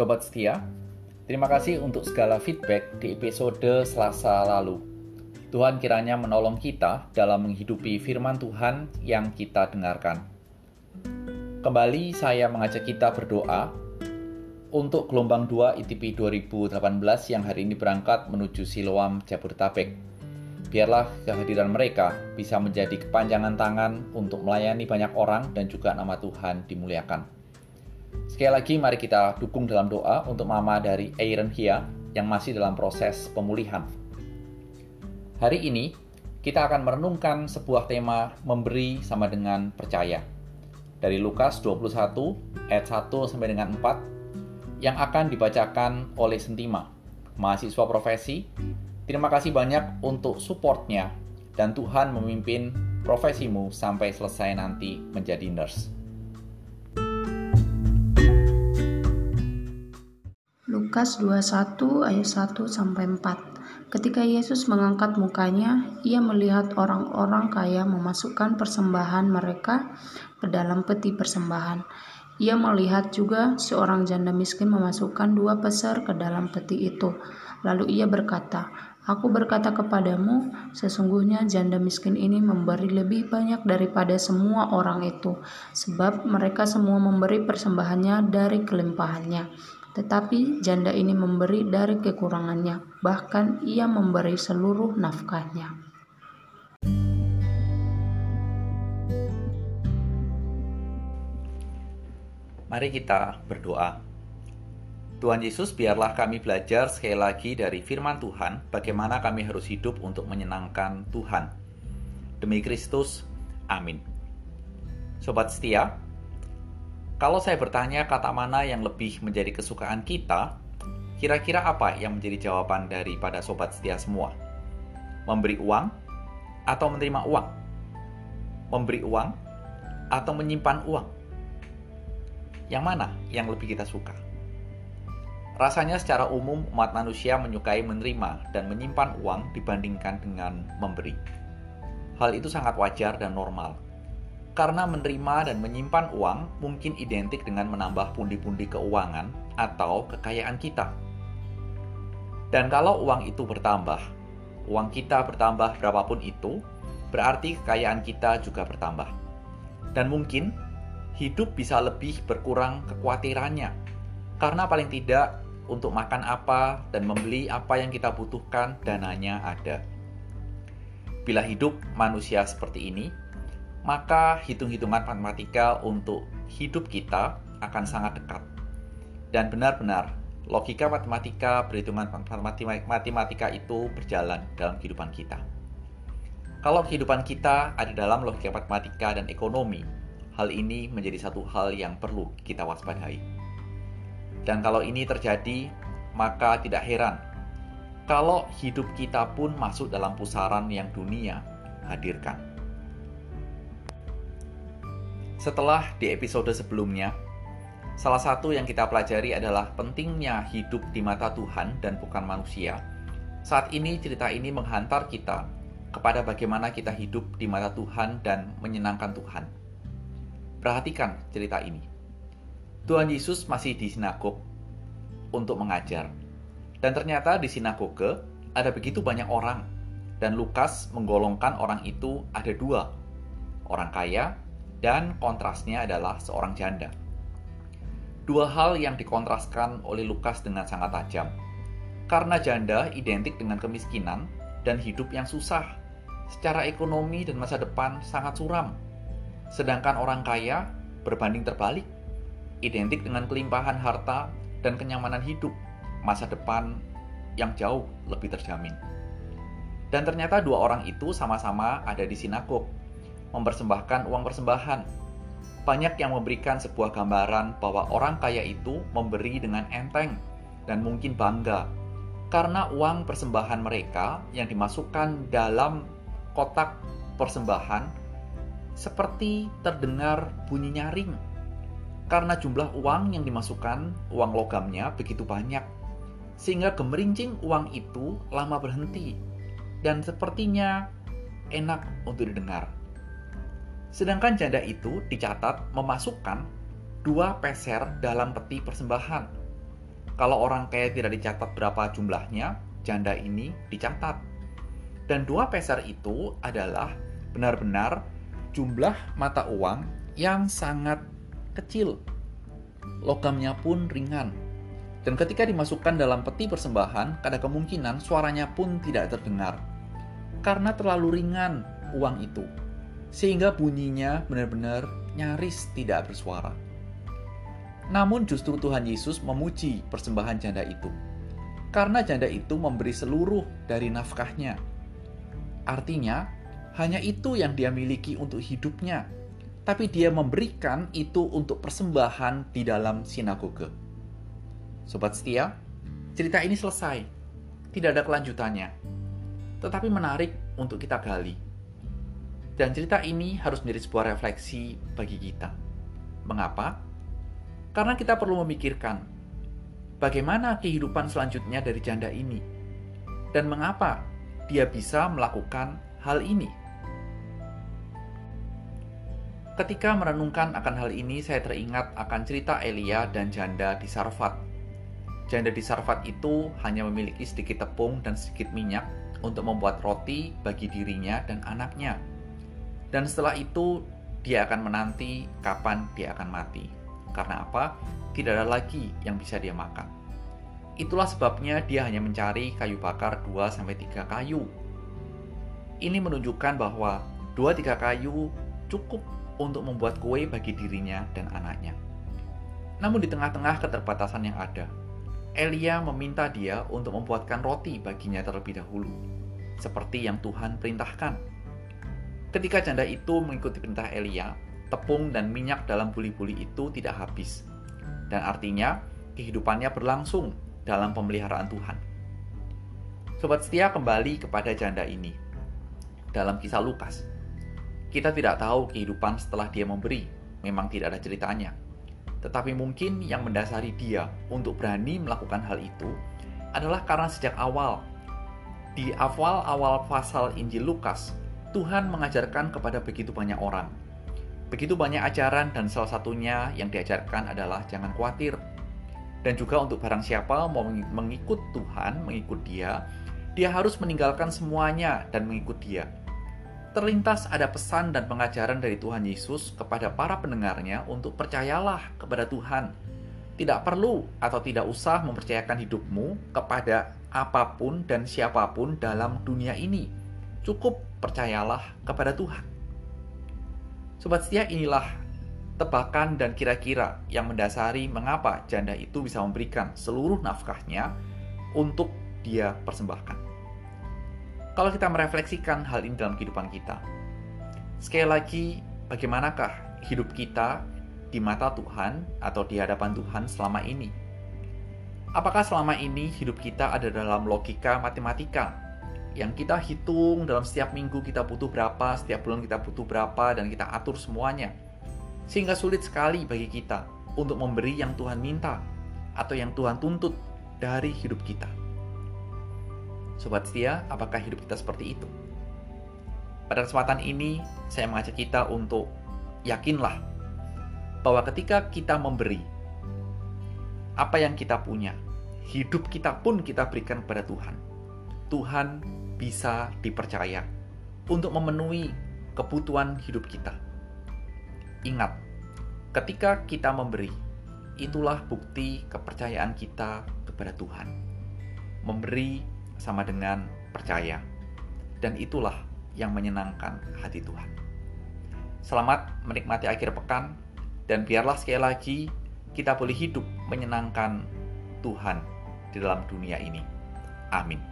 Sobat setia, terima kasih untuk segala feedback di episode Selasa lalu. Tuhan kiranya menolong kita dalam menghidupi firman Tuhan yang kita dengarkan. Kembali saya mengajak kita berdoa untuk gelombang 2 ITP 2018 yang hari ini berangkat menuju Siloam Jabodetabek. Biarlah kehadiran mereka bisa menjadi kepanjangan tangan untuk melayani banyak orang dan juga nama Tuhan dimuliakan. Sekali lagi mari kita dukung dalam doa untuk mama dari Aaron Hia yang masih dalam proses pemulihan. Hari ini kita akan merenungkan sebuah tema memberi sama dengan percaya. Dari Lukas 21 ayat 1 sampai dengan 4 yang akan dibacakan oleh Sentima, mahasiswa profesi. Terima kasih banyak untuk supportnya dan Tuhan memimpin profesimu sampai selesai nanti menjadi nurse. Lukas 21 ayat 1 sampai 4 Ketika Yesus mengangkat mukanya, ia melihat orang-orang kaya memasukkan persembahan mereka ke dalam peti persembahan. Ia melihat juga seorang janda miskin memasukkan dua peser ke dalam peti itu. Lalu ia berkata, Aku berkata kepadamu, sesungguhnya janda miskin ini memberi lebih banyak daripada semua orang itu, sebab mereka semua memberi persembahannya dari kelimpahannya tetapi janda ini memberi dari kekurangannya, bahkan ia memberi seluruh nafkahnya. Mari kita berdoa. Tuhan Yesus, biarlah kami belajar sekali lagi dari firman Tuhan bagaimana kami harus hidup untuk menyenangkan Tuhan. Demi Kristus, amin. Sobat setia, kalau saya bertanya kata mana yang lebih menjadi kesukaan kita, kira-kira apa yang menjadi jawaban daripada sobat setia semua? Memberi uang atau menerima uang? Memberi uang atau menyimpan uang? Yang mana yang lebih kita suka? Rasanya secara umum umat manusia menyukai menerima dan menyimpan uang dibandingkan dengan memberi. Hal itu sangat wajar dan normal karena menerima dan menyimpan uang mungkin identik dengan menambah pundi-pundi keuangan atau kekayaan kita. Dan kalau uang itu bertambah, uang kita bertambah berapapun itu, berarti kekayaan kita juga bertambah. Dan mungkin hidup bisa lebih berkurang kekhawatirannya, karena paling tidak untuk makan apa dan membeli apa yang kita butuhkan dananya ada. Bila hidup manusia seperti ini, maka hitung-hitungan matematika untuk hidup kita akan sangat dekat. Dan benar-benar logika matematika, perhitungan matematika itu berjalan dalam kehidupan kita. Kalau kehidupan kita ada dalam logika matematika dan ekonomi, hal ini menjadi satu hal yang perlu kita waspadai. Dan kalau ini terjadi, maka tidak heran kalau hidup kita pun masuk dalam pusaran yang dunia hadirkan. Setelah di episode sebelumnya, salah satu yang kita pelajari adalah pentingnya hidup di mata Tuhan dan bukan manusia. Saat ini cerita ini menghantar kita kepada bagaimana kita hidup di mata Tuhan dan menyenangkan Tuhan. Perhatikan cerita ini. Tuhan Yesus masih di sinagog untuk mengajar. Dan ternyata di sinagoge ada begitu banyak orang. Dan Lukas menggolongkan orang itu ada dua. Orang kaya dan kontrasnya adalah seorang janda. Dua hal yang dikontraskan oleh Lukas dengan sangat tajam. Karena janda identik dengan kemiskinan dan hidup yang susah. Secara ekonomi dan masa depan sangat suram. Sedangkan orang kaya berbanding terbalik, identik dengan kelimpahan harta dan kenyamanan hidup, masa depan yang jauh lebih terjamin. Dan ternyata dua orang itu sama-sama ada di sinagog mempersembahkan uang persembahan. Banyak yang memberikan sebuah gambaran bahwa orang kaya itu memberi dengan enteng dan mungkin bangga karena uang persembahan mereka yang dimasukkan dalam kotak persembahan seperti terdengar bunyi nyaring karena jumlah uang yang dimasukkan, uang logamnya begitu banyak, sehingga gemerincing uang itu lama berhenti dan sepertinya enak untuk didengar. Sedangkan janda itu dicatat memasukkan dua peser dalam peti persembahan. Kalau orang kaya tidak dicatat berapa jumlahnya, janda ini dicatat. Dan dua peser itu adalah benar-benar jumlah mata uang yang sangat kecil. Logamnya pun ringan. Dan ketika dimasukkan dalam peti persembahan, ada kemungkinan suaranya pun tidak terdengar. Karena terlalu ringan uang itu. Sehingga bunyinya benar-benar nyaris tidak bersuara. Namun justru Tuhan Yesus memuji persembahan janda itu. Karena janda itu memberi seluruh dari nafkahnya. Artinya, hanya itu yang dia miliki untuk hidupnya. Tapi dia memberikan itu untuk persembahan di dalam sinagoge. Sobat setia, cerita ini selesai. Tidak ada kelanjutannya. Tetapi menarik untuk kita gali. Dan cerita ini harus menjadi sebuah refleksi bagi kita. Mengapa? Karena kita perlu memikirkan bagaimana kehidupan selanjutnya dari janda ini dan mengapa dia bisa melakukan hal ini. Ketika merenungkan akan hal ini, saya teringat akan cerita Elia dan janda di Sarfat. Janda di Sarfat itu hanya memiliki sedikit tepung dan sedikit minyak untuk membuat roti bagi dirinya dan anaknya. Dan setelah itu, dia akan menanti kapan dia akan mati. Karena apa? Tidak ada lagi yang bisa dia makan. Itulah sebabnya dia hanya mencari kayu bakar 2-3 kayu. Ini menunjukkan bahwa 2-3 kayu cukup untuk membuat kue bagi dirinya dan anaknya. Namun di tengah-tengah keterbatasan yang ada, Elia meminta dia untuk membuatkan roti baginya terlebih dahulu, seperti yang Tuhan perintahkan. Ketika janda itu mengikuti perintah Elia, tepung dan minyak dalam buli-buli itu tidak habis. Dan artinya, kehidupannya berlangsung dalam pemeliharaan Tuhan. Sobat setia kembali kepada janda ini. Dalam kisah Lukas, kita tidak tahu kehidupan setelah dia memberi, memang tidak ada ceritanya. Tetapi mungkin yang mendasari dia untuk berani melakukan hal itu adalah karena sejak awal, di awal-awal pasal Injil Lukas, Tuhan mengajarkan kepada begitu banyak orang Begitu banyak ajaran dan salah satunya yang diajarkan adalah jangan khawatir. Dan juga untuk barang siapa mau mengikut Tuhan, mengikut dia, dia harus meninggalkan semuanya dan mengikut dia. Terlintas ada pesan dan pengajaran dari Tuhan Yesus kepada para pendengarnya untuk percayalah kepada Tuhan. Tidak perlu atau tidak usah mempercayakan hidupmu kepada apa pun dan siapa pun dalam dunia ini. Cukup percayalah kepada Tuhan. Sobat setia inilah tebakan dan kira-kira yang mendasari mengapa janda itu bisa memberikan seluruh nafkahnya untuk dia persembahkan. Kalau kita merefleksikan hal ini dalam kehidupan kita, sekali lagi, bagaimanakah hidup kita di mata Tuhan atau di hadapan Tuhan selama ini? Apakah selama ini hidup kita ada dalam logika matematika yang kita hitung dalam setiap minggu kita butuh berapa, setiap bulan kita butuh berapa, dan kita atur semuanya. Sehingga sulit sekali bagi kita untuk memberi yang Tuhan minta atau yang Tuhan tuntut dari hidup kita. Sobat setia, apakah hidup kita seperti itu? Pada kesempatan ini, saya mengajak kita untuk yakinlah bahwa ketika kita memberi apa yang kita punya, hidup kita pun kita berikan kepada Tuhan. Tuhan bisa dipercaya untuk memenuhi kebutuhan hidup kita. Ingat, ketika kita memberi, itulah bukti kepercayaan kita kepada Tuhan. Memberi sama dengan percaya, dan itulah yang menyenangkan hati Tuhan. Selamat menikmati akhir pekan, dan biarlah sekali lagi kita boleh hidup menyenangkan Tuhan di dalam dunia ini. Amin.